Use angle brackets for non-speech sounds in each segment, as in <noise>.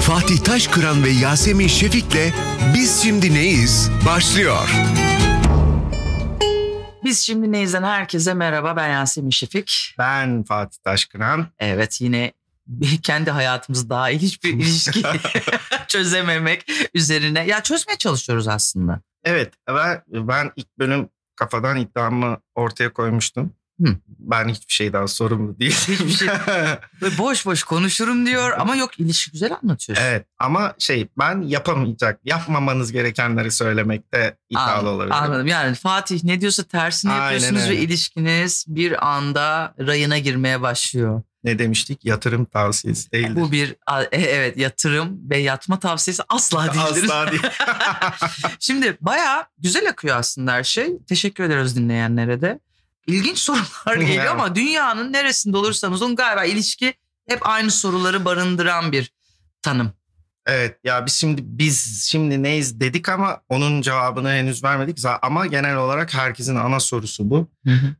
Fatih Taşkıran ve Yasemin Şefik'le Biz Şimdi Neyiz başlıyor. Biz şimdi Neyiz'den herkese merhaba. Ben Yasemin Şefik. Ben Fatih Taşkıran. Evet yine kendi hayatımız dahil hiçbir <laughs> ilişki <laughs> çözememek üzerine. Ya çözmeye çalışıyoruz aslında. Evet ben, ben ilk bölüm kafadan iddiamı ortaya koymuştum. Hı. Ben hiçbir şeyden sorumlu <laughs> değilim. Hiçbir şey- Böyle boş boş konuşurum diyor ama yok ilişki güzel anlatıyorsun. evet ama şey ben yapamayacak, yapmamanız gerekenleri söylemekte iddialı Anladım, olabilirim. Anladım. Yani Fatih ne diyorsa tersini Aynen yapıyorsunuz ve öyle. ilişkiniz bir anda rayına girmeye başlıyor. Ne demiştik? Yatırım tavsiyesi değildir. Bu bir e, evet yatırım ve yatma tavsiyesi asla değildir. Asla değil. <laughs> <laughs> Şimdi bayağı güzel akıyor aslında her şey. Teşekkür ederiz dinleyenlere de. İlginç sorular geliyor <laughs> ama dünyanın neresinde olursanız olun galiba ilişki hep aynı soruları barındıran bir tanım. evet ya biz şimdi biz şimdi neyiz dedik ama onun cevabını henüz vermedik. Ama genel olarak herkesin ana sorusu bu.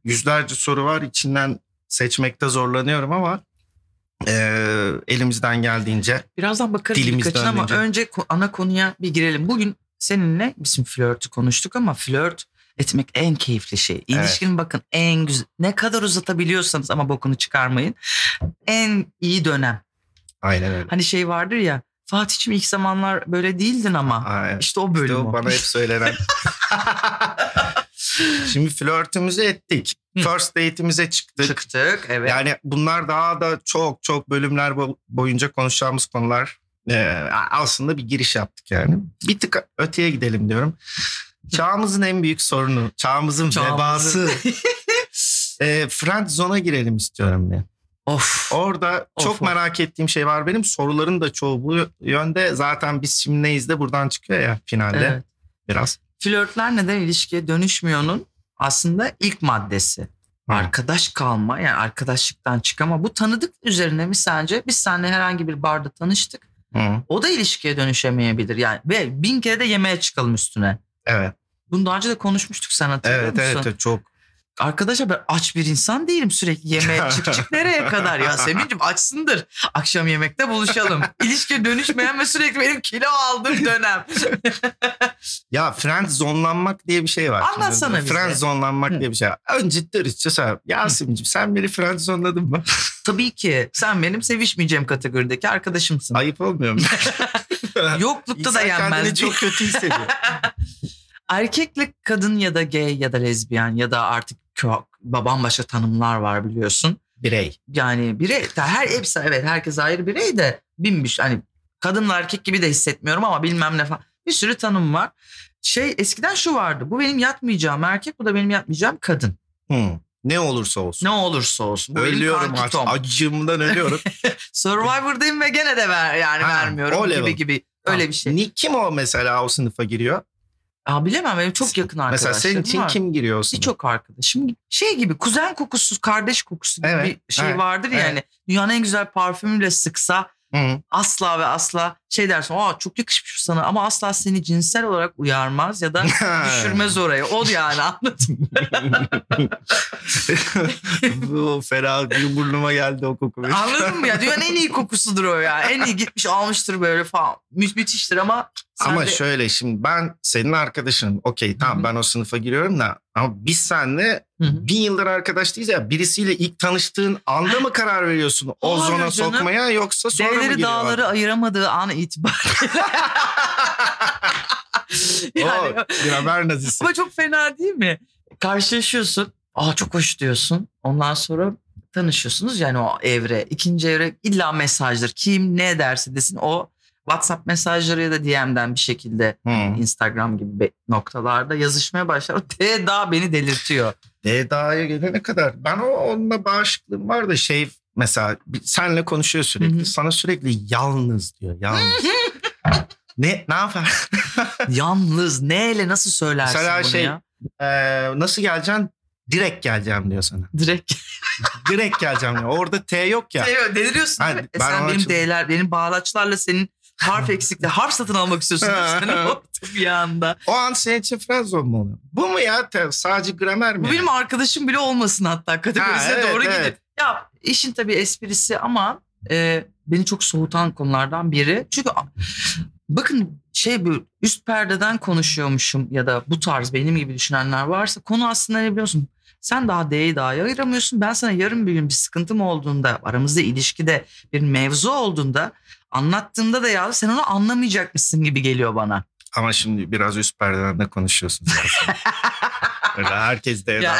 yüzlerce soru var. İçinden seçmekte zorlanıyorum ama e, elimizden geldiğince Birazdan bakarız birkaçına ama önce ana konuya bir girelim. Bugün seninle bizim flörtü konuştuk ama flört etmek en keyifli şey. İlişkinin bakın en güzel ne kadar uzatabiliyorsanız ama bokunu çıkarmayın. En iyi dönem. aynen öyle. Hani şey vardır ya Fatih'cim ilk zamanlar böyle değildin ama. Aynen. İşte o İşte bölüm o o. bana hep söylenen. <laughs> Şimdi flörtümüzü ettik. First date'imize çıktık. Çıktık evet. Yani bunlar daha da çok çok bölümler bo- boyunca konuşacağımız konular. Ee, aslında bir giriş yaptık yani. Bir tık öteye gidelim diyorum. Çağımızın en büyük sorunu, çağımızın Çağımızın- vebası. <laughs> e, friend zone'a girelim istiyorum diye. of. Orada Of, çok of. merak ettiğim şey var benim. Soruların da çoğu bu yönde. Zaten biz şimdi neyiz de buradan çıkıyor ya finalde Evet. biraz. Flörtler neden ilişkiye dönüşmüyor'nun aslında ilk maddesi. Arkadaş kalma yani arkadaşlıktan çıkama. Bu tanıdık üzerine mi sence? Biz seninle herhangi bir barda tanıştık. Hı. O da ilişkiye dönüşemeyebilir. Yani ve bin kere de yemeğe çıkalım üstüne. Evet. Bunu daha önce de konuşmuştuk sen hatırlıyor Evet, musun? evet evet çok. Arkadaşlar ben aç bir insan değilim sürekli yemeğe <laughs> çık çık nereye kadar ya Semin'cim açsındır. Akşam yemekte buluşalım. İlişkiye dönüşmeyen ve sürekli benim kilo aldığım dönem. <laughs> Ya friend zonlanmak diye bir şey var. Anlatsana bize. Friend zonlanmak Hı. diye bir şey var. Önce dürüstçe söyle. Yasemin'cim sen beni friend zonladın mı? <laughs> Tabii ki sen benim sevişmeyeceğim kategorideki arkadaşımsın. Ayıp olmuyor mu? Yoklukta da İnsan yenmez. kendini çok kötü hissediyor. Erkekle kadın ya da gay ya da lezbiyen ya da artık kö- bambaşka tanımlar var biliyorsun. Birey. Yani birey her hepsi evet herkes ayrı birey de binmiş hani kadınla erkek gibi de hissetmiyorum ama bilmem ne falan. Bir sürü tanım var. Şey eskiden şu vardı. Bu benim yatmayacağım erkek, bu da benim yatmayacağım kadın. Hı. Ne olursa olsun. Ne olursa olsun. Bu Ölüyorum kankitom. acımdan ölüyorum. <laughs> Survivor'dayım ve gene de ver yani Ha, vermiyorum gibi level. gibi. Öyle bir şey. Ni- Kim o mesela o sınıfa giriyor? Aa, bilemem benim çok yakın Mesela arkadaşlarım senin için var. kim giriyor o sınıfa? Birçok arkadaşım şey gibi kuzen kokusu, kardeş kokusu gibi Evet, bir şey evet, vardır ya evet. yani. Dünyanın en güzel parfümüyle sıksa Hı. asla ve asla şey dersin aa çok yakışmış sana ama asla seni cinsel olarak uyarmaz ya da <laughs> düşürmez oraya. O yani anladın mı? <laughs> Bu fena bir burnuma geldi o koku. Anladın mı ya? Dünyanın en iyi kokusudur o ya. En iyi gitmiş almıştır böyle falan. Mü müthiştir ama sen Ama de- şöyle şimdi ben senin arkadaşınım. Okey tamam Hı hı. ben o sınıfa giriyorum da ama biz seninle Hı hı. bin yıldır arkadaş değiliz ya. Birisiyle ilk tanıştığın anda mı karar veriyorsun o zona canım. sokmaya yoksa sonra mı Dereleri giriyor? dağları ayıramadığı an itibariyle. <laughs> <laughs> yani, O bir haber nazisi. Ama çok fena değil mi? Karşılaşıyorsun. Aa çok hoş diyorsun. Ondan sonra tanışıyorsunuz yani o evre. ikinci evre illa mesajdır. Kim ne derse desin o WhatsApp mesajları ya da DM'den bir şekilde Hı. Instagram gibi noktalarda yazışmaya başlar. <laughs> O D daha beni delirtiyor. Eda'ya gelene kadar ben o onunla bağışıklığım var da şey mesela senle konuşuyor sürekli. Hı hı. Sana sürekli yalnız diyor. Yalnız. <laughs> ne ne yapar? <laughs> Yalnız neyle nasıl söylersin Mesela bunu şey- ya? Ee, nasıl geleceksin? Direkt geleceğim diyor sana. Direkt. Direkt geleceğim diyor. Orada T yok ya. Şey, deliriyorsun değil mi? E sen benim çok- D'ler, benim bağlaçlarla senin harf eksikliği, harf satın almak istiyorsun. <laughs> Bir anda. O an senin için mu oluyor? Bu mu ya? Sadece gramer mi? Bu benim arkadaşım bile olmasın hatta kategorisine Ha, evet, doğru evet. gidip. Ya işin tabii esprisi ama e, beni çok soğutan konulardan biri. Çünkü bakın şey bu üst perdeden konuşuyormuşum ya da bu tarz benim gibi düşünenler varsa konu aslında ne biliyorsun? Sen daha D'yi daha ayıramıyorsun. Ben sana yarın bir gün bir sıkıntım olduğunda, aramızda ilişkide bir mevzu olduğunda anlattığımda da ya sen onu anlamayacakmışsın gibi geliyor bana. Ama şimdi biraz üst perdeden de konuşuyorsun. <laughs> Öyle herkes de <laughs>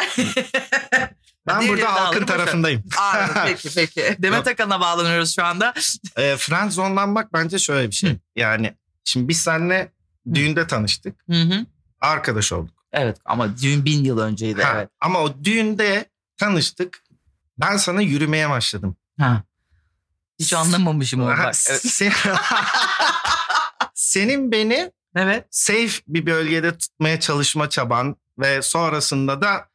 Ben Diğerini burada halkın tarafındayım. Aa, peki <laughs> peki. Demet Akan'a bağlanıyoruz şu anda. E, friendzone'lanmak bence şöyle bir şey. Hı. Yani şimdi biz seninle düğünde tanıştık. Hı hı. Arkadaş olduk. Evet ama düğün bin yıl önceydi Ha, evet. Ama o düğünde tanıştık. Ben sana yürümeye başladım. Ha. Hiç anlamamışım onu bak. Evet. sen- <laughs> Senin beni evet. safe bir bölgede tutmaya çalışma çaban ve sonrasında da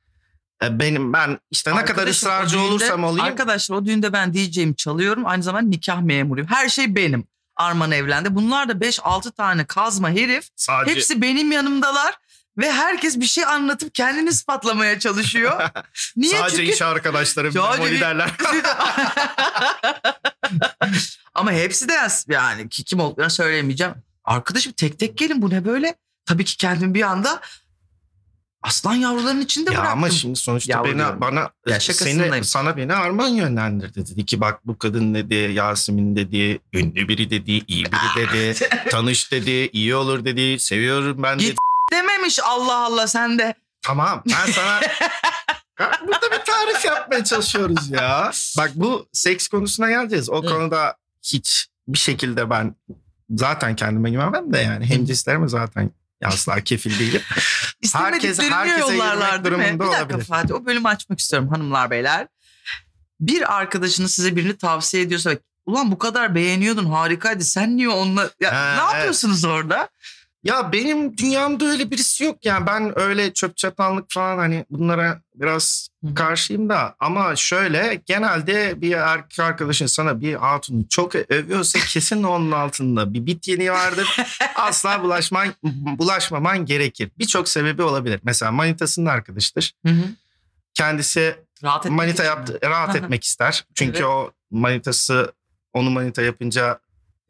e, benim ben işte ne kadar ısrarcı düğünde- olursam olayım Arkadaşlar o düğünde ben DJ'imi çalıyorum. Aynı zamanda nikah memuruyum. Her şey benim. Arman evlendi. Bunlar da 5-6 tane kazma herif. sadece Hepsi benim yanımdalar. Ve herkes bir şey anlatıp kendini ispatlamaya çalışıyor. <laughs> Niye? sadece Çünkü iş arkadaşlarım Sadece memoli bir- derler. <laughs> Ama hepsi de yani ki- kim olduklarını söyleyemeyeceğim. Arkadaşım tek tek gelin bu ne böyle? Tabii ki kendimi bir anda aslan yavruların içinde ya bıraktım. ama şimdi sonuçta Yavru beni diyorum. bana Ya seni sana beni Arman yönlendirdi dedi ki bak bu kadın dedi Yasemin dedi ünlü biri dedi iyi biri <laughs> dedi tanış dedi iyi olur dedi seviyorum ben dedi. Git. Dememiş Allah Allah sen de. Tamam ben sana <laughs> burada bir tarif yapmaya çalışıyoruz ya. Bak bu seks konusuna geleceğiz. O Evet. konuda hiç bir şekilde ben zaten kendime güvenmem de yani hem cinslerime zaten asla kefil değilim. <laughs> İstemediklerini herkese yollarlar değil mi? Bir dakika olabilir. Fatih o bölümü açmak istiyorum hanımlar beyler. Bir arkadaşınız size birini tavsiye ediyorsa ulan bu kadar beğeniyordun harikaydı sen niye onunla ya, Ha, ne evet. yapıyorsunuz orada? Ya benim dünyamda öyle birisi yok yani ben öyle çöp çatanlık falan hani bunlara biraz Hı. karşıyım da ama şöyle genelde bir erkek arkadaşın sana bir hatunu çok övüyorsa <laughs> kesin onun altında bir bit yeni vardır. <laughs> Asla bulaşman bulaşmaman gerekir. Birçok sebebi olabilir. Mesela manitasının arkadaşıdır. Kendisi Rahat manita yaptı, mi? rahat Hı hı. etmek ister. Çünkü Evet. o manitası onu manita yapınca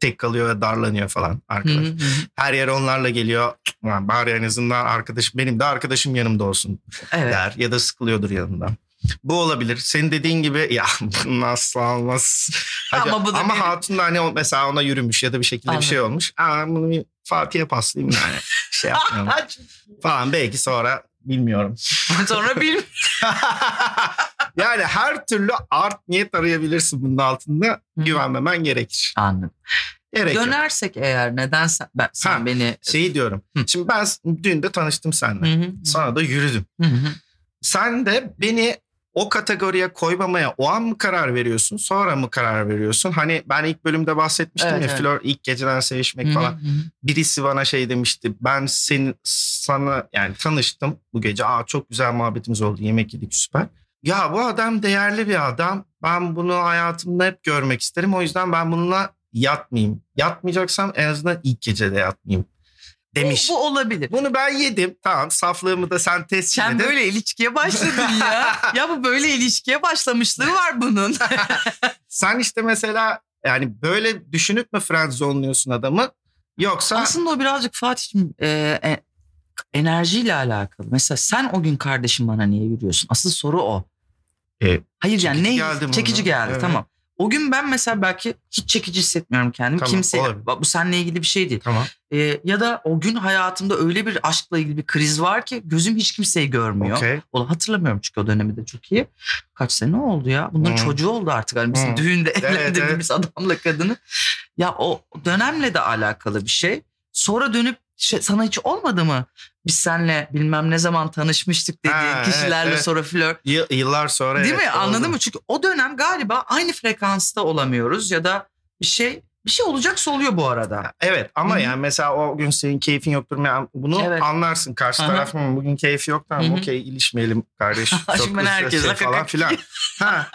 tek kalıyor ve darlanıyor falan arkadaş. hı hı. Her yere onlarla geliyor. Ulan bari en azından arkadaş benim de arkadaşım yanımda olsun Evet. der ya da sıkılıyordur yanından. Bu olabilir. Senin dediğin gibi ya <laughs> nasıl olmaz. <laughs> Hadi, Ama bu da ama hatun da hani mesela ona yürümüş ya da bir şekilde bir şey olmuş. Aa, bunu bir Fatih'e paslayayım yani. <laughs> şey yapmayalım falan belki sonra bilmiyorum. <laughs> Sonra bil. <laughs> yani her türlü art niyet arayabilirsin bunun altında. Hı. Güvenmemen gerekir. Anladım. Gerek yok. Dönersek eğer neden sen, ben, sen Ha, beni... Şeyi diyorum. Hı. Şimdi ben dün de tanıştım seninle. Hı hı. Sana da yürüdüm. Hı hı. Sen de beni o kategoriye koymamaya o an mı karar veriyorsun? Sonra mı karar veriyorsun? Hani ben ilk bölümde bahsetmiştim Evet, ya evet. flör ilk geceden sevişmek Hı hı, falan. Birisi bana şey demişti. Ben senin sana yani tanıştım bu gece. Aa çok güzel muhabbetimiz oldu. Yemek yedik süper. Ya bu adam değerli bir adam. Ben bunu hayatımda hep görmek isterim. O yüzden ben bununla yatmayayım. Yatmayacaksam en azından ilk gecede yatmayayım demiş. Bu, bu olabilir. Bunu ben yedim. Tamam saflığımı da sen tescil Sen edin. böyle ilişkiye başladın ya. <laughs> ya bu böyle ilişkiye başlamışlığı var bunun. <laughs> Sen işte mesela yani böyle düşünüp mü friendzone'luyorsun adamı? Yoksa Aslında o birazcık Fatih'im e, e, enerjiyle alakalı. Mesela sen o gün kardeşim bana niye yürüyorsun? Asıl soru o. E, Hayır yani çekici ne geldi mi çekici geldi Evet. tamam. O gün ben mesela belki hiç çekici hissetmiyorum kendimi. Tamam, Kimse olabilir. bu seninle ilgili bir şey değil. tamam. E, ya da o gün hayatımda öyle bir aşkla ilgili bir kriz var ki gözüm hiç kimseyi görmüyor. Okey. Onu hatırlamıyorum çünkü o dönemi de çok iyi. Kaç sene oldu ya? Bunların Hı. çocuğu oldu artık. Hani bizim Hı. düğünde Evet, evlendirdiğimiz adamla kadını. Ya o dönemle de alakalı bir şey. Sonra dönüp şey, sana hiç olmadı mı? Biz seninle bilmem ne zaman tanışmıştık dediğin Ha, evet, kişilerle evet. sonra flört. Y- yıllar sonra Değil evet, mi? Anladın oldu. mı? Çünkü o dönem galiba aynı frekansta olamıyoruz ya da bir şey bir şey olacaksa oluyor bu arada. Evet ama Hı hı. yani mesela o gün senin keyfin yoktur. Yani bunu Evet. anlarsın. Karşı taraf "Hı, bugün keyfi yok tamam okey ilişmeyelim kardeş. <laughs> Çok ben da herkesle şey falan filan. ha.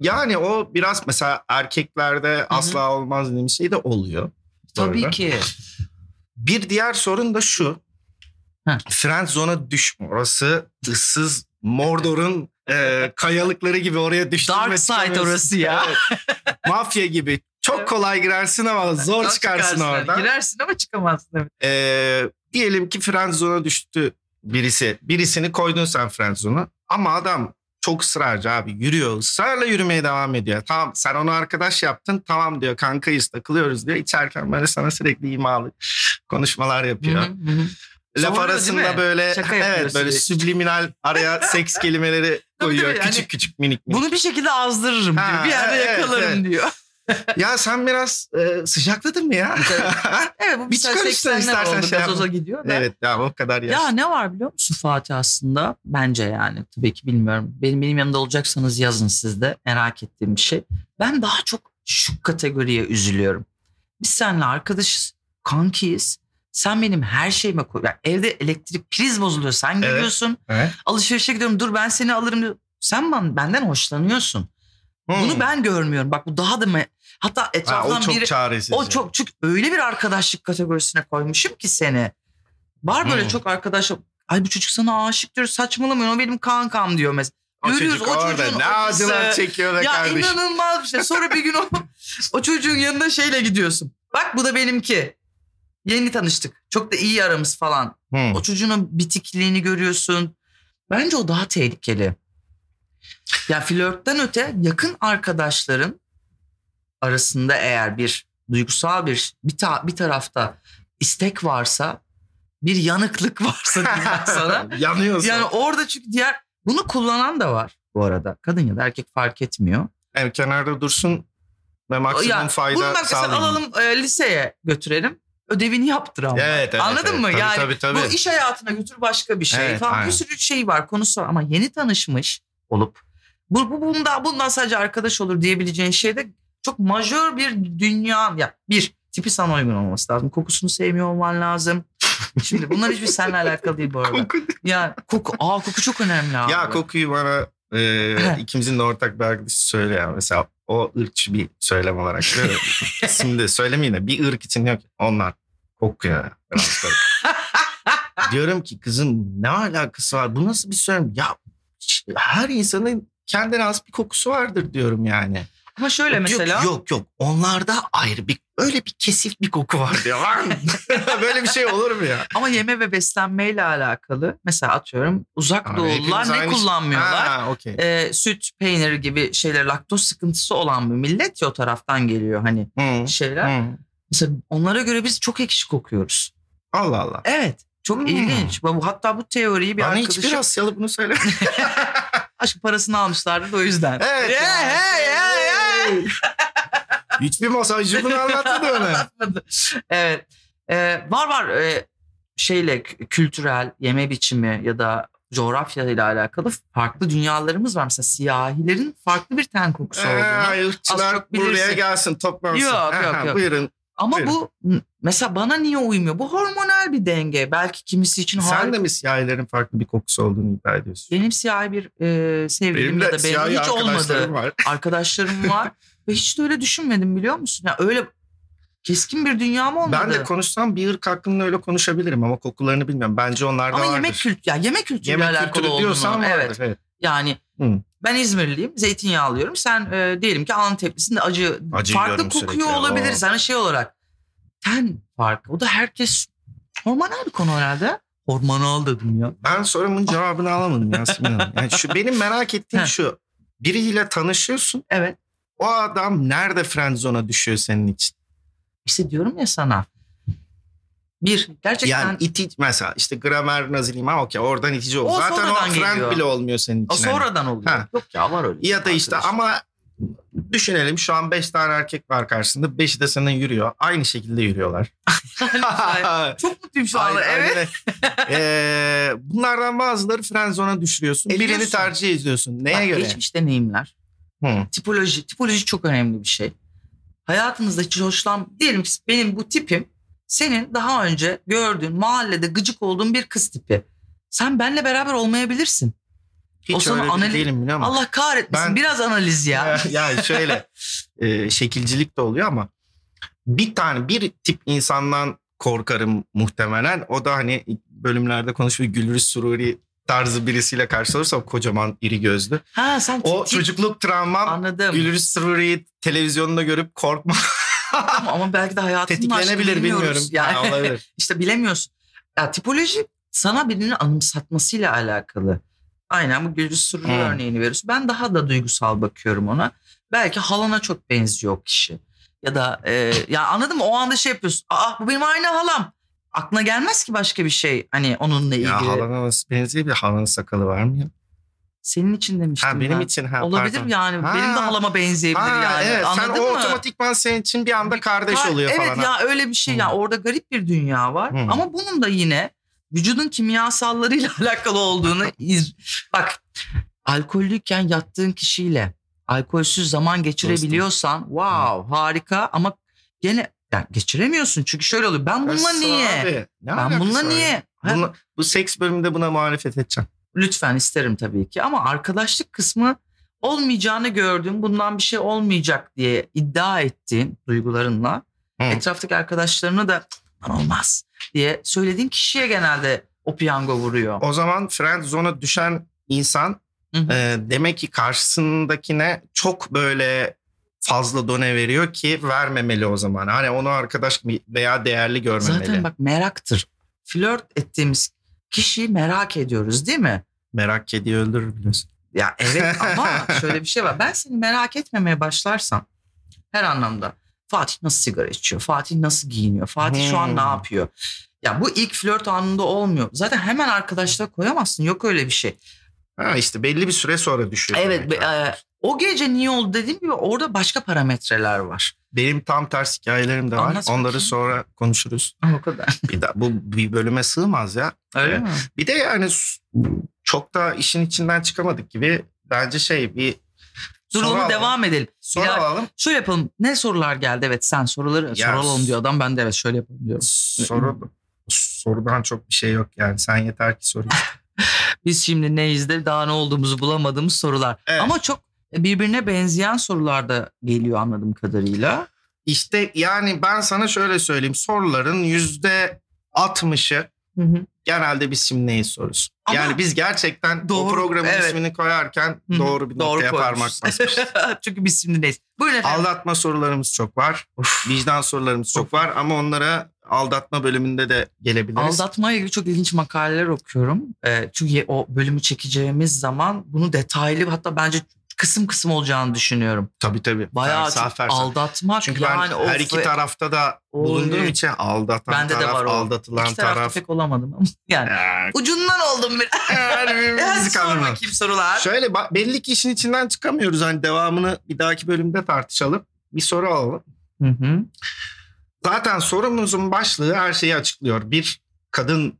Yani o biraz mesela erkeklerde asla olmaz dediğim şey de oluyor. Tabii ki. Bir diğer sorun da şu. Heh. Friend zone'a düşme. Orası ıssız Mordor'un e, kayalıkları gibi oraya düştün Dark side orası ya. Evet. Mafya gibi. Çok kolay girersin ama zor Zor çıkarsın oradan. Girersin ama çıkamazsın. Evet. Ee, diyelim ki friendzone'a düştü birisi. Birisini koydun sen friendzone'a ama adam çok ısrarcı abi yürüyor. Israrla yürümeye devam ediyor. Tamam sen onu arkadaş yaptın tamam diyor kankayız takılıyoruz diyor. İçerken böyle sana sürekli imalı konuşmalar yapıyor. Hı hı, hı. Laf Sonra arasında böyle evet böyle sürekli. subliminal araya <laughs> seks kelimeleri koyuyor. tabii, yani küçük küçük minik minik. Bunu bir şekilde azdırırım diyor. Ha, Bir yerde evet, yakalarım evet. diyor. Ya sen biraz e, sıcakladın mı ya? <laughs> Evet bu Bir çıkar 80'ler istersen oldu. şey Gazoza gidiyor da. evet ya o kadar yaş. Ya ne var biliyor musun Fatih aslında? Bence yani tabii ki bilmiyorum. Benim benim yanımda olacaksanız yazın siz de. Merak ettiğim bir şey. Ben daha çok şu kategoriye üzülüyorum. Biz seninle arkadaşız, kankiyiz. Sen benim her şeyime koy. Yani evde elektrik priz bozuluyor. Sen Evet. geliyorsun. Evet. Alışverişe gidiyorum. Dur ben seni alırım diyor. Sen ben, benden hoşlanıyorsun. Bunu Hmm. ben görmüyorum. Bak bu daha da me- hatta Ha, etraftan o çok biri çaresiz. o çok çünkü öyle bir arkadaşlık kategorisine koymuşum ki seni. Var böyle Hmm. çok arkadaş. Ay bu çocuk sana aşık diyor saçmalamayın o benim kankam diyor mesela. o görüyoruz, çocuk o orada çocuğun ne acılar çekiyor be Ya kardeşim. inanılmaz bir şey. Sonra bir gün o, <laughs> o çocuğun yanında şeyle gidiyorsun. Bak bu da benimki. Yeni tanıştık. Çok da iyi aramız falan. Hmm. O çocuğun bitikliğini görüyorsun. Bence o daha tehlikeli. Ya flörtten öte yakın arkadaşların arasında eğer bir duygusal bir bir, ta- bir tarafta istek varsa bir yanıklık <laughs> varsa diyeyim sana. <laughs> Yanıyorsun. Yani orada çünkü diğer bunu kullanan da var bu arada. Kadın ya da erkek fark etmiyor. Yani kenarda dursun ve maksimum Ya, fayda bunu mesela sağlayın. alalım e, liseye götürelim. Ödevini yaptır ama. Evet, evet, Anladın evet. mı? Tabii, yani tabii, tabii. bu iş hayatına götür başka bir şey Evet, falan. aynen. Bir sürü şey var konusu ama yeni tanışmış olup bu, bu bundan, bundan sadece arkadaş olur diyebileceğin şey de çok majör bir dünya. Ya bir tipi sana uygun olması lazım. Kokusunu sevmiyor olman lazım. Şimdi bunlar hiçbir seninle alakalı değil bu arada. Koku. Ya koku, aa koku çok önemli abi. Ya kokuyu bana e, ikimizin de ortak bir arkadaşı söyle ya. Mesela o ırkçı bir söylem olarak. <laughs> Şimdi söylemeyeyim de bir ırk için ki onlar kokuyor. <laughs> Diyorum ki kızım ne alakası var? Bu nasıl bir söylem? Ya her insanın kendine has bir kokusu vardır diyorum yani. Ama şöyle Yok, mesela. Yok yok onlarda ayrı bir öyle bir kesif bir koku var diyor. <laughs> Böyle bir şey olur mu ya? Ama yeme ve beslenmeyle alakalı mesela atıyorum uzak Abi doğulular ne aynı şey- kullanmıyorlar? Ha, okey. Ee, süt, peynir gibi şeyler laktoz sıkıntısı olan bir millet ya o taraftan geliyor hani Hı, şeyler. hı. Mesela onlara göre biz çok ekşi kokuyoruz. Allah Allah. Evet. Çok Hmm. ilginç. Hatta bu teoriyi bir Bana arkadaşım hiçbir Asyalı bunu söylemedi. <laughs> aşk parasını almışlardı da o yüzden. Evet. Hey, ya. hey, hey. <laughs> Hiçbir masajcı bunu anlatmadı. Anlatmadı. evet. Ee, var var ee, şeyle kültürel yeme biçimi ya da coğrafya ile alakalı farklı dünyalarımız var. Mesela siyahilerin farklı bir ten kokusu olduğunu. Ee, ırkçılar çok buraya gelsin toplansın. Yok, yok, yok. Buyurun. Ama buyurun. bu mesela bana niye uymuyor? Bu hormonal bir denge. Belki kimisi için Sen harika. de mi siyahilerin farklı bir kokusu olduğunu iddia ediyorsun? Benim siyahi bir e, sevgilim Benim ya da benim hiç olmadı. var. <laughs> Arkadaşlarım var. Ve hiç de öyle düşünmedim biliyor musun? Ya öyle keskin bir dünyam olmadı. Ben de konuşsam bir ırk hakkında öyle konuşabilirim ama kokularını bilmiyorum. Bence onlarda Ama vardır. yemek kültürü, ya yemek kültürüyle Yemek alakalı kültürü olduğunu. diyorsan vardır. Evet. evet. Yani Hı. Ben İzmirliyim. Zeytinyağı alıyorum. Sen e, diyelim ki Anteplisin de acı, Acı farklı yiyorum kokuyor sürekli. olabiliriz. Oo. Hani şey olarak ten farkı. O da herkes hormonal bir konu herhalde. Hormonal dedim ya. Ben sorumun cevabını alamadım Yasemin Hanım. Yani şu benim merak ettiğim şu. Biriyle tanışıyorsun. Evet. O adam nerede friendzone'a düşüyor senin için? İşte diyorum ya sana. Bir, gerçekten Yani iti mesela işte gramer naziliyim ha okey oradan itici oldu. O Zaten o geliyor. bile olmuyor senin o için. hani. sonradan oluyor. Ha. Yok ya var öyle. Ya da işte arkadaş. ama düşünelim şu an 5 tane erkek var karşısında. 5'i de senin yürüyor. Aynı şekilde yürüyorlar. <laughs> Çok mutluyum şu anda. Evet. <laughs> Ee, bunlardan bazıları friendzone'a düşürüyorsun. Birini Ediyorsun. tercih ediyorsun. Neye Bak, göre? Geçmiş deneyimler. Hı. Tipoloji. Tipoloji çok önemli bir şey. Hayatınızda hiç hoşlan... Diyelim ki benim bu tipim senin daha önce gördüğün mahallede gıcık olduğun bir kız tipi. Sen benle beraber olmayabilirsin. Hiç O öyle analiz- değilim biliyor musun? Allah kahretmesin. Ben- Biraz analiz ya. <laughs> yani şöyle <laughs> e, şekilcilik de oluyor ama bir tane bir tip insandan korkarım muhtemelen. O da hani bölümlerde konuşuyor Gülriz Sururi tarzı birisiyle karşılaşırsam kocaman iri gözlü. Ha sen O çocukluk travmam anladım. Gülür Suri'yi televizyonda görüp korkma ama, ama belki de hayatının tetiklenebilir bilmiyoruz. bilmiyorum. Yani, Ha, olabilir. <laughs> işte bilemiyorsun. Ya tipoloji sana birini anımsatmasıyla alakalı. Aynen bu Gülcü Sürü Hmm. örneğini veriyorsun. Ben daha da duygusal bakıyorum ona. Belki halana çok benziyor kişi. Ya da e, ya anladın mı? O anda şey yapıyorsun. Aa bu benim aynı halam. Aklına gelmez ki başka bir şey. Hani onunla ilgili. Ya halana nasıl benziyor bir halanın sakalı var mı ya? Senin için demiştim Ha benim ben. için ha Olabilir pardon. yani. Ha. Benim de halama benzeyebilir Ha, yani. evet sen Anladın o mı? otomatikman senin için bir anda kardeş Ka- oluyor evet falan. ya öyle bir şey Hmm. ya orada garip bir dünya var Hmm. ama bunun da yine vücudun kimyasallarıyla <laughs> alakalı olduğunu iz... bak alkollüyken yattığın kişiyle alkolsüz zaman geçirebiliyorsan wow harika ama gene yani geçiremiyorsun çünkü şöyle oluyor ben bununla niye abi? Ne ben bununla niye Ha, Bununla- bu seks bölümünde buna muhalefet edeceğim. Lütfen isterim tabii ki ama arkadaşlık kısmı olmayacağını gördüğün bundan bir şey olmayacak diye iddia ettiğin duygularınla Hı. etraftaki arkadaşlarına da "Lan olmaz diye söylediğin kişiye genelde o piyango vuruyor. O zaman friend zone'a düşen insan Hı hı. e, demek ki karşısındakine çok böyle fazla done veriyor ki vermemeli o zaman. Hani onu arkadaş veya değerli görmemeli. Zaten bak meraktır. Flört ettiğimiz kişiyi merak ediyoruz değil mi? Merak kediyi öldürür biliyorsun. Ya evet <laughs> ama şöyle bir şey var. Ben seni merak etmemeye başlarsam her anlamda Fatih nasıl sigara içiyor? Fatih nasıl giyiniyor? Fatih şu an ne Hmm. yapıyor? Ya bu ilk flört anında olmuyor. Zaten hemen arkadaşlığa koyamazsın. Yok öyle bir şey. Ha işte belli bir süre sonra düşüyor. Evet be- e, o gece niye oldu dediğim gibi orada başka parametreler var. Benim tam ters hikayelerim de var. Anlat Onları bakayım. sonra konuşuruz. <laughs> O kadar. Bir daha bu bir bölüme sığmaz ya. Öyle Evet. mi? Bir de yani çok da işin içinden çıkamadık gibi. Bence şey bir Dur soru onu alalım. devam edelim. Soru alalım. Şöyle yapalım. Ne sorular geldi? Evet sen soruları Ya, soralım diyor adam. Ben de evet şöyle yapalım diyorum. Soru sorudan çok bir şey yok yani. Sen yeter ki soru. <laughs> Biz şimdi neyiz de daha ne olduğumuzu bulamadığımız sorular. Evet. Ama çok birbirine benzeyen sorular da geliyor anladığım kadarıyla. İşte yani ben sana şöyle söyleyeyim. Soruların yüzde 60'ı genelde biz şimdi neyiz sorusu. Ama- yani biz gerçekten Doğru, o programın evet. ismini koyarken Hı hı, doğru bir noktaya parmak basmışız. <laughs> Çünkü biz şimdi neyiz? Buyurun efendim. Aldatma sorularımız çok var. Of. Vicdan sorularımız çok var ama onlara aldatma bölümünde de gelebiliriz. Aldatmayla ilgili çok ilginç makaleler okuyorum. Ee, çünkü o bölümü çekeceğimiz zaman bunu detaylı hatta bence kısım kısım olacağını düşünüyorum. Tabii tabii. Bayağı Fersah aldatmak Çünkü yani ben her iki ve- tarafta da Oy. bulunduğum için aldatan Bende de taraf, var o. aldatılan İki taraf. pek olamadım ama <laughs> yani Ya, ucundan oldum biraz. <laughs> yani Hadi sor bakayım sorular. Şöyle belli ki işin içinden çıkamıyoruz. Hani devamını bir dahaki bölümde tartışalım. Bir soru alalım. Hı hı. Zaten sorumuzun başlığı her şeyi açıklıyor. Bir kadın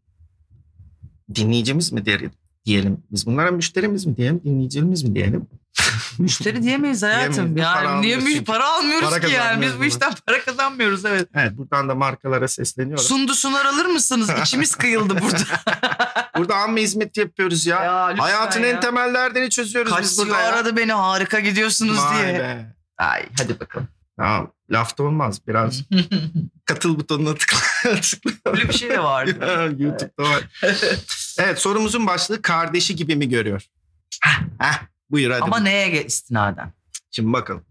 dinleyicimiz mi diyelim? diyelim. Biz bunlara müşterimiz mi diyelim, dinleyicimiz mi diyelim? <laughs> Müşteri diyemeyiz hayatım. Diyemeyiz. Para Yani niye müş- çünkü. para almıyoruz Para ki yani. Biz bu işten para kazanmıyoruz evet. Evet buradan da markalara sesleniyorum. Sundu sunar alır mısınız? İçimiz kıyıldı burada. <laughs> Burada amme hizmet yapıyoruz ya. Ya Hayatın ya. en temel derdini çözüyoruz Kaç biz burada ya. aradı beni harika gidiyorsunuz Vay diye. be. Ay hadi bakalım. Tamam lafta olmaz. Biraz <laughs> katıl butonuna tıkla. tıkla. Öyle bir şey de vardı. YouTube'da var. Evet sorumuzun başlığı kardeşi gibi mi görüyor? Heh, buyur hadi. Ama neye istinaden? Şimdi bakalım.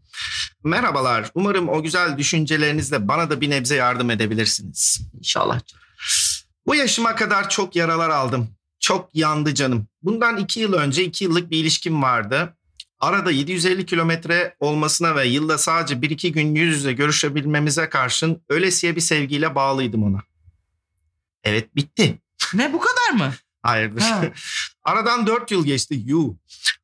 Merhabalar. Umarım o güzel düşüncelerinizle bana da bir nebze yardım edebilirsiniz. İnşallah. Bu yaşıma kadar çok yaralar aldım. Çok yandı canım. Bundan iki yıl önce iki yıllık bir ilişkim vardı. Arada 750 kilometre olmasına ve yılda sadece bir iki gün yüz yüze görüşebilmemize karşın ölesiye bir sevgiyle bağlıydım ona. Evet bitti. Ne bu kadar mı? Hayırdır. Ha. <laughs> Aradan 4 yıl geçti. Yu.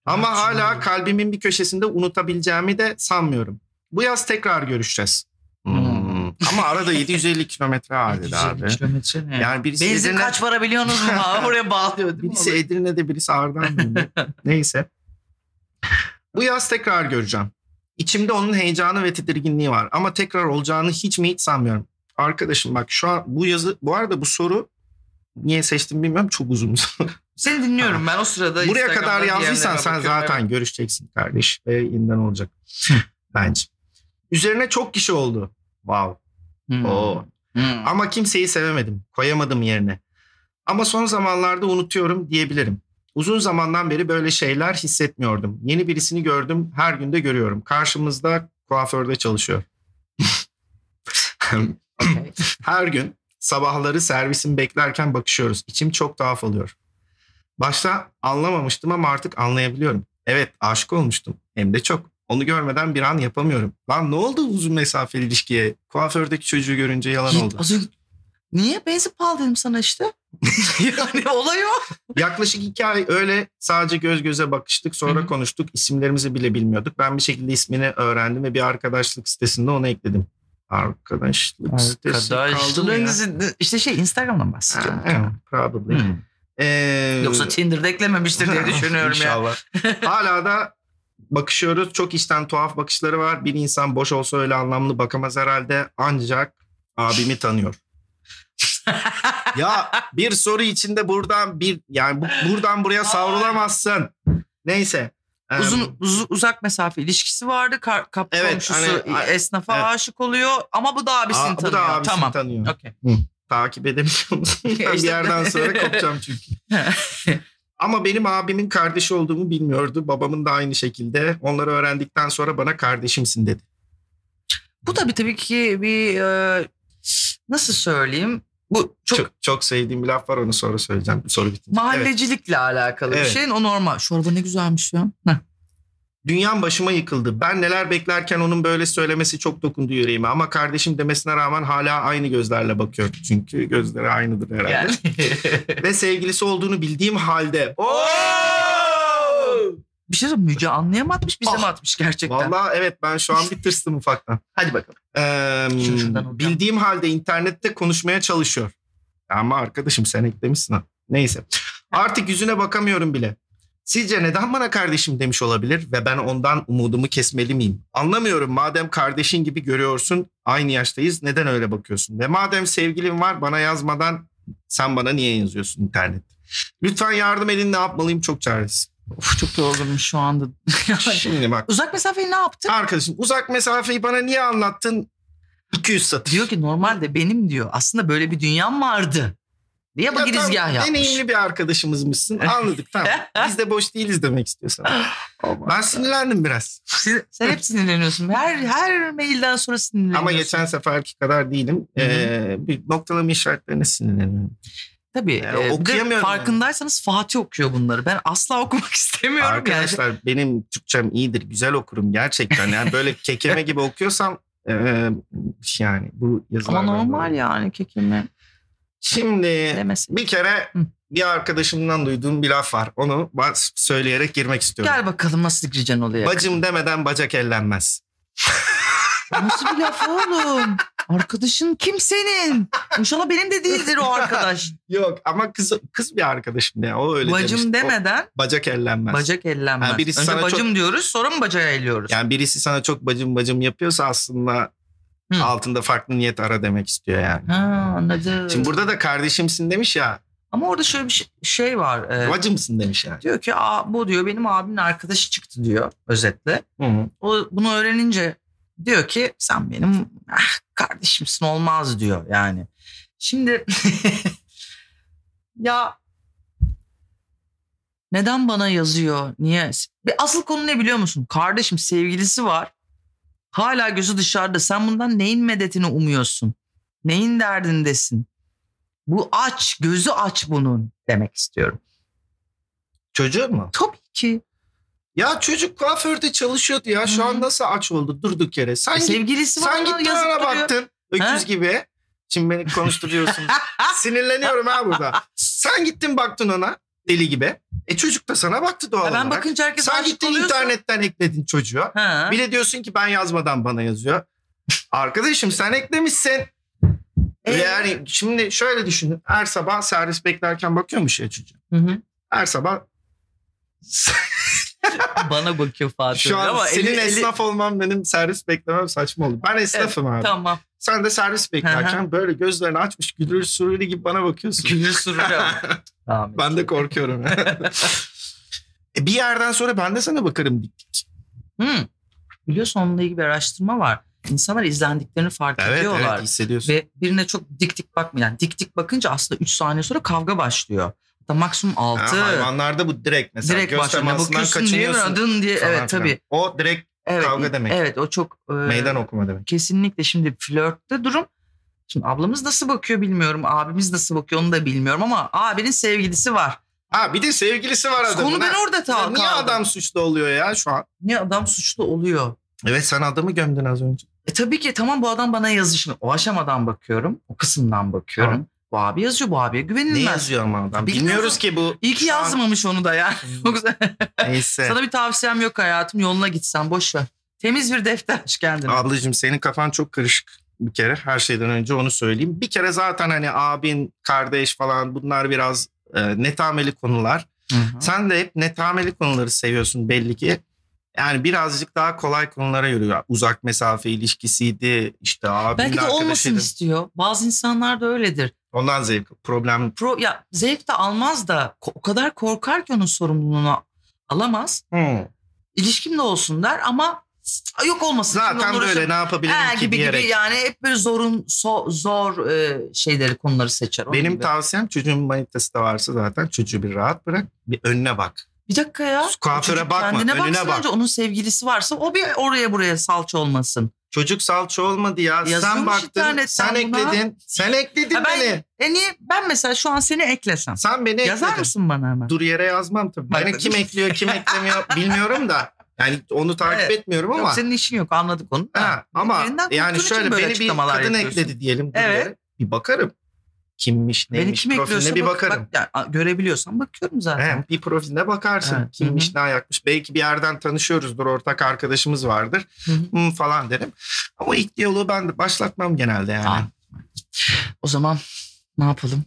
Ama Dört hala yıl. kalbimin bir köşesinde unutabileceğimi de sanmıyorum. Bu yaz tekrar görüşeceğiz. Hmm. Ama arada 750 kilometre <laughs> 750 abi. kilometre ne? Yani birisi Benzin Edirne- kaç para biliyorsunuz mu? <laughs> Oraya bağlıyor değil mi? Birisi Edirne'de birisi Ardahan'da. Neyse. Bu yaz tekrar göreceğim. İçimde onun heyecanı ve tedirginliği var. Ama tekrar olacağını hiç mi hiç sanmıyorum. Arkadaşım bak şu an bu yazı bu arada bu soru niye seçtim bilmiyorum çok uzun. <laughs> Seni dinliyorum ben o sırada. Buraya kadar yazdıysan sen zaten görüşeceksin kardeş ve yeniden olacak. <laughs> Bence. Üzerine çok kişi oldu. Wow. Hmm. Oo. Hmm. Ama kimseyi sevemedim. Koyamadım yerine. Ama son zamanlarda unutuyorum diyebilirim. Uzun zamandan beri böyle şeyler hissetmiyordum. Yeni birisini gördüm, her günde görüyorum. Karşımızda kuaförde çalışıyor. <laughs> Her gün sabahları servisin beklerken bakışıyoruz. İçim çok tuhaf oluyor. Başta anlamamıştım ama artık anlayabiliyorum. Evet aşık olmuştum. Hem de çok. Onu görmeden bir an yapamıyorum. Lan ne oldu uzun mesafeli ilişkiye? Kuafördeki çocuğu görünce yalan Git, oldu. az Niye benzin pahalı dedim sana işte. <laughs> yani olay o. Yaklaşık iki ay öyle sadece göz göze bakıştık. Sonra konuştuk. İsimlerimizi bile bilmiyorduk. Ben bir şekilde ismini öğrendim ve bir arkadaşlık sitesinde onu ekledim. Arkadaşlık sitesi kaldı mı ya? Arkadaşlığın işte şey Instagram'dan bahsediyorum. Ha, evet, probably. Hmm. Ee, Yoksa Tinder'da eklememiştir diye <laughs> düşünüyorum ya. İnşallah. Hala da bakışıyoruz. Çok içten tuhaf bakışları var. Bir insan boş olsa öyle anlamlı bakamaz herhalde. Ancak abimi tanıyor. <laughs> ya bir soru içinde buradan bir yani bu- buradan buraya savrulamazsın. Neyse. Uzun uz- uzak mesafe ilişkisi vardı. Kar, kapı Evet, komşusu hani- esnafa evet. aşık oluyor ama bu da abisini aa, bu tanıyor. da abisini tamam. tanıyor. Okey. Takip edemiyor musun? <laughs> Ben bir İşte- yerden sonra kopacağım çünkü. <laughs> Ama benim abimin kardeşi olduğumu bilmiyordu. Babamın da aynı şekilde. Onları öğrendikten sonra bana kardeşimsin dedi. Bu tabii tabii ki bir e, nasıl söyleyeyim? Bu çok, Çok, çok, sevdiğim bir laf var onu sonra söyleyeceğim. Soru bitince. Evet. mahallecilikle alakalı Evet. bir şey. O normal. Araba ne güzelmiş ya. Heh. Dünyam başıma yıkıldı. Ben neler beklerken onun böyle söylemesi çok dokundu yüreğime. Ama kardeşim demesine rağmen hala aynı gözlerle bakıyor. Çünkü gözleri aynıdır herhalde. Yani. Ve sevgilisi olduğunu bildiğim halde. Bir şey söyleyeyim. Müge Anlı'ya mı atmış bize Ah. mi atmış gerçekten? Vallahi evet ben şu an bir tırstım ufaktan. Hadi bakalım. Ee, şuradan bildiğim halde internette konuşmaya çalışıyor. Ama arkadaşım sen eklemişsin ha. Neyse. Artık yüzüne bakamıyorum bile. Sizce neden bana kardeşim demiş olabilir ve ben ondan umudumu kesmeli miyim? Anlamıyorum madem kardeşin gibi görüyorsun aynı yaştayız neden öyle bakıyorsun? Ve madem sevgilin var bana yazmadan sen bana niye yazıyorsun internette? Lütfen yardım edin ne yapmalıyım çok çaresiz. Of, çok yorgunum şu anda. <laughs> Şimdi bak Uzak mesafeyi ne yaptın? arkadaşım uzak mesafeyi bana niye anlattın? 200 satır. Diyor ki normalde benim diyor. Aslında böyle bir dünyam vardı. Diye Ya bu girizgah tamam, yapmış. Deneyimli bir arkadaşımızmışsın. <laughs> Anladık tamam. Biz de boş değiliz demek istiyorsan. <gasps> Ben sinirlendim biraz. Sen, sen hep sinirleniyorsun. Her her mailden sonra sinirleniyorsun. Ama geçen seferki kadar değilim. Ee, bir noktalama işaretlerine sinirleniyorum. Tabii. Yani e, bir de okuyamıyorum farkındaysanız Fatih okuyor bunları. Ben asla okumak <laughs> istemiyorum yani. Arkadaşlar benim Türkçem iyidir. Güzel okurum gerçekten. Yani böyle kekeme gibi okuyorsam e, yani bu yazılar. Ama normal olur. yani kekeme Şimdi demesin. bir kere Hı. bir arkadaşımdan duyduğum bir laf var. Onu söyleyerek girmek istiyorum. Gel bakalım nasıl gireceksin olaya. Bacım demeden bacak ellenmez. <laughs> Nasıl bir laf oğlum? Arkadaşın kim senin? İnşallah benim de değildir o arkadaş. <laughs> Yok ama kız kız bir arkadaşım ya. O öyle Bacım demişti. O demeden bacak ellenmez. bacak ellenmez. Ha, birisi Önce sana bacım diyoruz sonra mı bacağı elliyoruz? Yani birisi sana çok bacım bacım yapıyorsa aslında Hı. altında farklı niyet ara demek istiyor yani. Ha anladım. Şimdi burada da kardeşimsin demiş ya. Ama orada şöyle bir şey, şey var. e, Bacımsın demiş yani. diyor ki Aa, bu diyor benim abimin arkadaşı çıktı diyor özetle. Hı hı. O bunu öğrenince diyor ki sen benim ah, kardeşimsin olmaz diyor yani. Şimdi <laughs> ya neden bana yazıyor? Niye? Asıl konu ne biliyor musun? Kardeşim sevgilisi var. Hala gözü dışarıda. Sen bundan neyin medetini umuyorsun? Neyin derdindesin? Bu aç, gözü aç bunun demek istiyorum. Çocuğun mu? Tabii ki. Ya çocuk kuaförde çalışıyordu ya. Şu an nasıl aç oldu durduk yere. Sen, E, git, sevgilisi var sen gittin yazıp ona duruyor. baktın. Öküz Ha? gibi. Şimdi beni konuşturuyorsun. <laughs> Sinirleniyorum ha burada. Sen gittin baktın ona deli gibi. E çocuk da sana baktı doğal Ya ben olarak. bakınca herkes Sen aşık gittin oluyorsa- internetten ekledin çocuğa. Ha. Bir de diyorsun ki ben yazmadan bana yazıyor. Arkadaşım sen eklemişsin. Ee? Yani şimdi şöyle düşünün. Her sabah servis beklerken bakıyormuş ya çocuğa. Hı hı. Her sabah Bana bakıyor Fatih. şu an ama senin eli- eli- esnaf olman benim servis beklemem saçma olur. Ben esnafım abi. Tamam. Sen de servis beklerken böyle gözlerini açmış gülür sururi gibi bana bakıyorsun. Gülür sürüyor. <laughs> tamam. ben de korkuyorum. <laughs> E, bir yerden sonra ben de sana bakarım dik dik. Hı. Biliyorsun onunla ilgili bir araştırma var. İnsanlar izlendiklerini fark Evet ediyorlar. evet hissediyorsun. Ve birine çok dik dik bakmıyor. Yani dik dik bakınca aslında 3 saniye sonra kavga başlıyor. Hatta maksimum Ha, 6. hayvanlarda bu direkt mesela direkt göz temasından kaçınıyorsun. dın diye. Evet tabii. O direkt Evet, Kavga demek. Evet o çok e, meydan okuma demek. kesinlikle şimdi flörtte durum. Şimdi ablamız nasıl bakıyor bilmiyorum. Abimiz nasıl bakıyor onu da bilmiyorum ama abinin sevgilisi var. Ha bir de sevgilisi var adamın. Konu ben ha. orada ta- kaldım. Niye adam suçlu oluyor ya şu an? Niye adam suçlu oluyor? Evet sen adamı gömdün az önce. E tabii ki tamam bu adam bana yazışmıyor. O aşamadan bakıyorum. O kısımdan bakıyorum. Tamam. Bu abi yazıyor. Bu abiye güvenilmez. Ne yazıyor ama adam? Bilmiyoruz ki bu. İyi ki şu an- yazmamış onu da ya. <laughs> <laughs> Neyse. Sana bir tavsiyem yok hayatım. Yoluna gitsen boş ver. Temiz bir defter aç kendine. Ablacığım senin kafan çok karışık bir kere. Her şeyden önce onu söyleyeyim. Bir kere zaten hani abin, kardeş falan bunlar biraz e, netameli konular. Hı hı. Sen de hep netameli konuları seviyorsun belli ki. Yani birazcık daha kolay konulara yürüyor. Uzak mesafe ilişkisiydi. işte abinin Belki de olmasın arkadaşıydı. istiyor. Bazı insanlar da öyledir. Ondan zevk. Problem. Pro, ya zevk de almaz da o kadar korkar ki onun sorumluluğunu alamaz. Hmm. İlişkim de olsun der ama "Aa, yok olmasın. Zaten böyle uğraşamam." ne yapabilirim Ha, ki gibi diyerek. gibi yani hep böyle zorun so- zor e, şeyleri konuları seçer. Onun Benim gibi. tavsiyem çocuğun manitası da varsa zaten çocuğu bir rahat bırak. Bir önüne bak. Bir dakika ya. Kuaföre bakma, Kendine önüne bak. önce. Onun sevgilisi varsa o bir oraya buraya salça olmasın. Çocuk salça olmadı ya. Yazılmış sen baktın, sen buna. ekledin. Sen ekledin Ha, ben, beni. e niye ben mesela şu an seni eklesem. Sen beni Yazar ekledin. mısın bana hemen? Dur yere yazmam tabii. Bak- Beni kim ekliyor, kim <laughs> eklemiyor bilmiyorum da. Yani onu takip Evet. etmiyorum ama. Yok, senin işin yok anladık onu. Ha, ama yani şöyle beni bir kadın ekledi diyelim. Evet. Bir bakarım. Kimmiş, Beni neymiş, kim ekliyorsa profiline bir bak- bakarım. bak, yani, görebiliyorsam bakıyorum zaten. He, bir profiline bakarsın. Evet, Kimmiş, hı ne ayakmış. Belki bir yerden tanışıyoruzdur, ortak arkadaşımız vardır. Hı hı. Hmm, falan derim. Ama ilk diyaloğu ben de başlatmam genelde yani. Tamam. O zaman ne yapalım?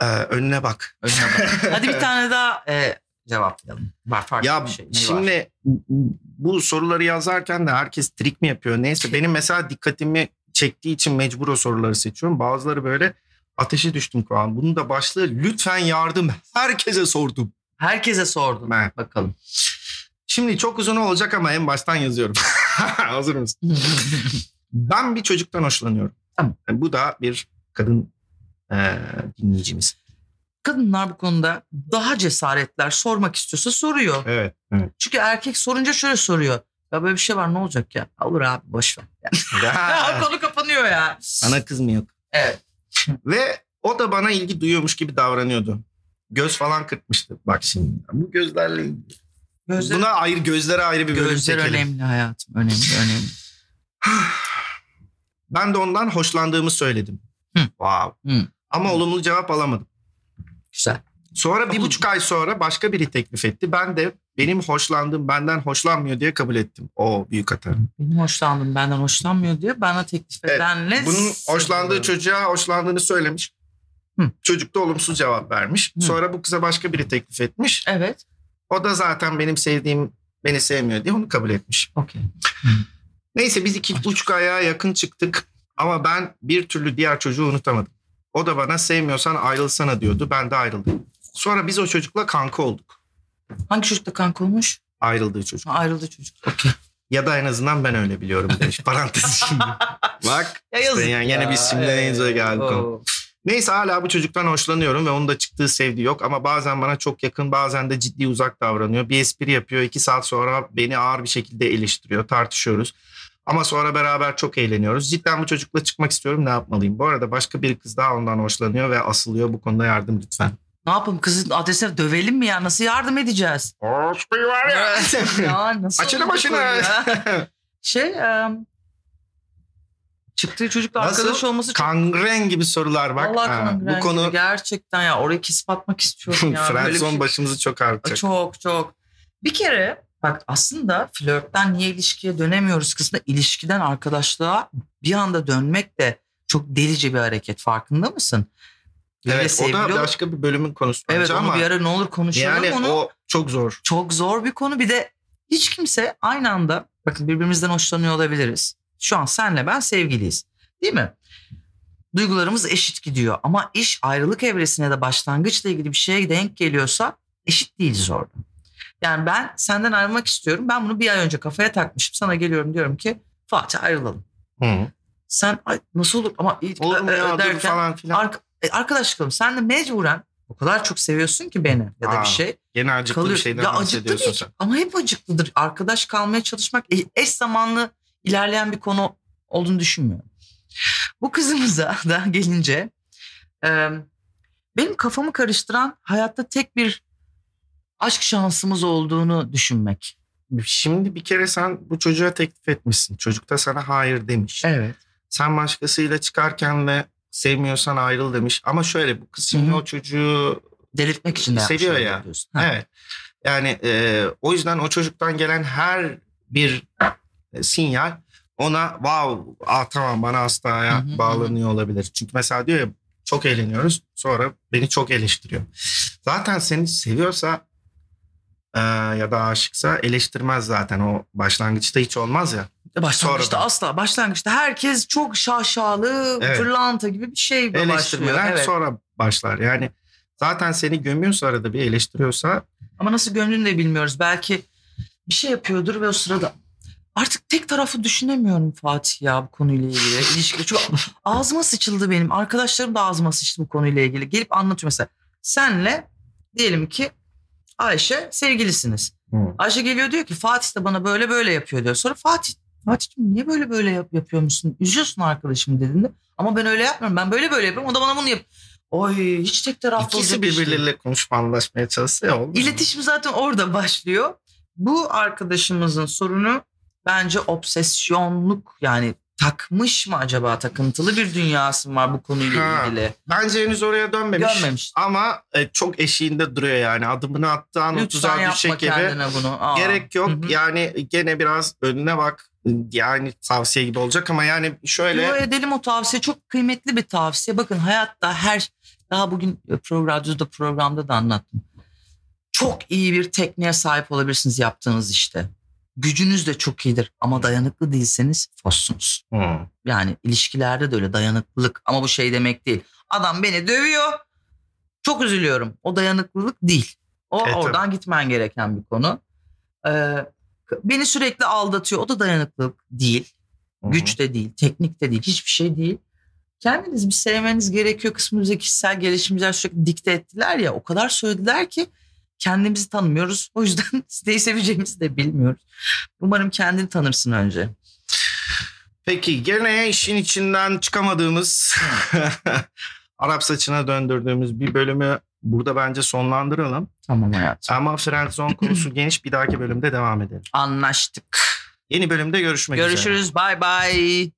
Ee, önüne bak. Önüne bak. <laughs> Hadi bir tane daha e, cevaplayalım. Var farklı Ya bir şey. Ne var? şimdi bu soruları yazarken de herkes trik mi yapıyor neyse benim mesela dikkatimi çektiği için mecbur o soruları seçiyorum. Bazıları böyle ateşe düştüm Kaan. Bunun da başlığı lütfen yardım herkese sordum. Herkese sordum. Ben. Bakalım. Şimdi çok uzun olacak ama en baştan yazıyorum. <laughs> Hazır mısın? <laughs> Ben bir çocuktan hoşlanıyorum. Tamam. Yani bu da bir kadın eee, dinleyicimiz. Kadınlar bu konuda daha cesaretler sormak istiyorsa soruyor. Evet. evet. Çünkü erkek sorunca şöyle soruyor. Ya böyle bir şey var ne olacak ya? Olur abi boş ver. <laughs> Yani, konu kapanıyor ya. Sana kız mı yok? Evet. Ve o da bana ilgi duyuyormuş gibi davranıyordu. Göz falan kırpmıştı. Bak şimdi bu gözlerle ilgili. Gözler, Buna ayrı gözlere ayrı bir bölüm gözler çekelim. önemli hayatım. Önemli önemli. <sighs> Ben de ondan hoşlandığımı söyledim. Hı. Wow. Hı. Ama olumlu cevap alamadım. Güzel. Sonra bir Olumlu. buçuk ay sonra başka biri teklif etti. Ben de benim hoşlandığım benden hoşlanmıyor diye kabul ettim. O büyük hata. Benim hoşlandım benden hoşlanmıyor diye bana teklif Evet, edenle... Bunun hoşlandığı çocuğa hoşlandığını söylemiş. Hı. Çocuk da olumsuz cevap vermiş. Hı. Sonra bu kıza başka biri teklif etmiş. Evet. O da zaten benim sevdiğim beni sevmiyor diye onu kabul etmiş. Okey. Neyse biz iki buçuk aya yakın çıktık. Ama ben bir türlü diğer çocuğu unutamadım. O da bana sevmiyorsan ayrılsana diyordu. Ben de ayrıldım. Sonra biz o çocukla kanka olduk. Hangi çocukla kanka olmuş? Ayrıldığı çocuk. Ha, ayrıldı çocuk. Okey. Ya da en azından ben öyle biliyorum demiş. <laughs> Parantez şimdi. Bak. Ya yazık yani yine biz şimdi neyse geldik. Oo. Neyse hala bu çocuktan hoşlanıyorum ve onun da çıktığı sevdiği yok. Ama bazen bana çok yakın bazen de ciddi uzak davranıyor. Bir espri yapıyor. iki saat sonra beni ağır bir şekilde eleştiriyor. Tartışıyoruz. Ama sonra beraber çok eğleniyoruz. Cidden bu çocukla çıkmak istiyorum. Ne yapmalıyım? Bu arada başka bir kız daha ondan hoşlanıyor ve asılıyor. Bu konuda yardım lütfen. Ne yapalım kızın adresine dövelim mi ya? Nasıl yardım edeceğiz? Hoş var <laughs> ya nasıl Açını başını. ya? <laughs> Şey em, çıktığı çocukla Nasıl? arkadaş olması çok Kangren gibi sorular bak. Allah Ha, bu konu gibi. gerçekten ya orayı kesip atmak istiyorum <laughs> ya. Friendzone şey- başımızı çok artacak. Çok çok. Bir kere bak aslında flörtten niye ilişkiye dönemiyoruz kısmında ilişkiden arkadaşlığa bir anda dönmek de çok delice bir hareket farkında mısın? Evet o da başka bir bölümün konusu Evet bence onu ama bir ara ne olur konuşalım yani onu. o çok zor. Çok zor bir konu bir de hiç kimse aynı anda bakın birbirimizden hoşlanıyor olabiliriz. Şu an senle ben sevgiliyiz değil mi? Duygularımız eşit gidiyor ama iş ayrılık evresine de başlangıçla ilgili bir şeye denk geliyorsa eşit değiliz orada. Yani ben senden ayrılmak istiyorum. Ben bunu bir ay önce kafaya takmışım. Sana geliyorum diyorum ki Fatih ayrılalım. Hı. Sen ay, nasıl olur ama Olur mu e, ya derken falan filan. ark- e, arkadaşlıkım sen de mecburen O kadar çok seviyorsun ki beni ya da Aa, bir şey. Gene acıklı Kalıyor. bir şeyden ya acıklı değil sen. ama hep acıklıdır. Arkadaş kalmaya çalışmak e- eş zamanlı ilerleyen bir konu olduğunu düşünmüyorum. Bu kızımıza <laughs> da gelince e, benim kafamı karıştıran hayatta tek bir aşk şansımız olduğunu düşünmek. Şimdi bir kere sen bu çocuğa teklif etmişsin. Çocuk da sana hayır demiş. Evet. Sen başkasıyla çıkarken de sevmiyorsan ayrıl demiş. Ama şöyle bu kız şimdi o çocuğu Delirtmek için de Seviyor ya. evet. Yani e, o yüzden o çocuktan gelen her bir e, sinyal ona wow aa, tamam bana hı, hı. bağlanıyor olabilir. Çünkü mesela diyor ya çok eğleniyoruz sonra beni çok eleştiriyor. Zaten seni seviyorsa e, ya da aşıksa eleştirmez zaten o başlangıçta hiç olmaz ya. Başlangıçta Sonradan. asla. Başlangıçta herkes çok şaşalı, Evet. fırlanta gibi bir şey başlıyor. Evet. sonra başlar. Yani zaten seni gömüyorsa arada bir eleştiriyorsa Ama nasıl gömdüğünü de bilmiyoruz. Belki bir şey yapıyordur ve o sırada artık tek tarafı düşünemiyorum Fatih ya bu konuyla ilgili. <laughs> İlişki çok ağzıma sıçıldı benim. Arkadaşlarım da ağzıma sıçtı bu konuyla ilgili. Gelip anlatıyor mesela. Senle diyelim ki Ayşe sevgilisiniz. Ayşe geliyor diyor ki Fatih de bana böyle böyle yapıyor diyor. Sonra Fatih Fatih'cim niye böyle böyle yap, yapıyormuşsun? Üzüyorsun arkadaşımı dediğinde. Ama ben öyle yapmıyorum. Ben böyle böyle yapıyorum. O da bana bunu yap. Oy hiç tek taraflı ikisi birbirleriyle konuşup anlaşmaya çalışsa ya olmaz mı? İletişim zaten orada başlıyor. Bu arkadaşımızın sorunu bence obsesyonluk yani takmış mı acaba takıntılı bir dünyası var bu konuyla Ha, ilgili? Bence henüz oraya dönmemiş. Görmemiş. Ama e, çok eşiğinde duruyor yani. Adımını attığı an Lütfen tuzağa yapma düşecek gibi. bunu. Aa. Gerek yok. Hı hı. Yani gene biraz önüne bak. Yani tavsiye gibi olacak ama yani şöyle Yo, edelim o tavsiye çok kıymetli bir tavsiye. Bakın hayatta her daha bugün Pro Radyo'da programda da anlattım. Çok iyi bir tekniğe sahip olabilirsiniz yaptığınız işte. Gücünüz de çok iyidir ama dayanıklı değilseniz fossunuz. Hı. Yani ilişkilerde de öyle dayanıklılık ama bu şey demek değil. Adam beni dövüyor. Çok üzülüyorum. O dayanıklılık değil. O Evet, oradan gitmen gereken bir konu. Ee, beni sürekli aldatıyor. O da dayanıklılık değil. Güç de değil, teknik de değil, hiçbir şey değil. Kendiniz bir sevmeniz gerekiyor kısmımıza kişisel gelişimciler sürekli dikte ettiler ya o kadar söylediler ki kendimizi tanımıyoruz. O yüzden <laughs> neyi seveceğimizi de bilmiyoruz. Umarım kendini tanırsın önce. Peki gene işin içinden çıkamadığımız <laughs> Arap saçına döndürdüğümüz bir bölümü burada bence sonlandıralım. Tamam hayatım. Ama friendzone konusu geniş bir dahaki bölümde devam edelim. Anlaştık. Yeni bölümde görüşmek üzere. Görüşürüz. Bye bye.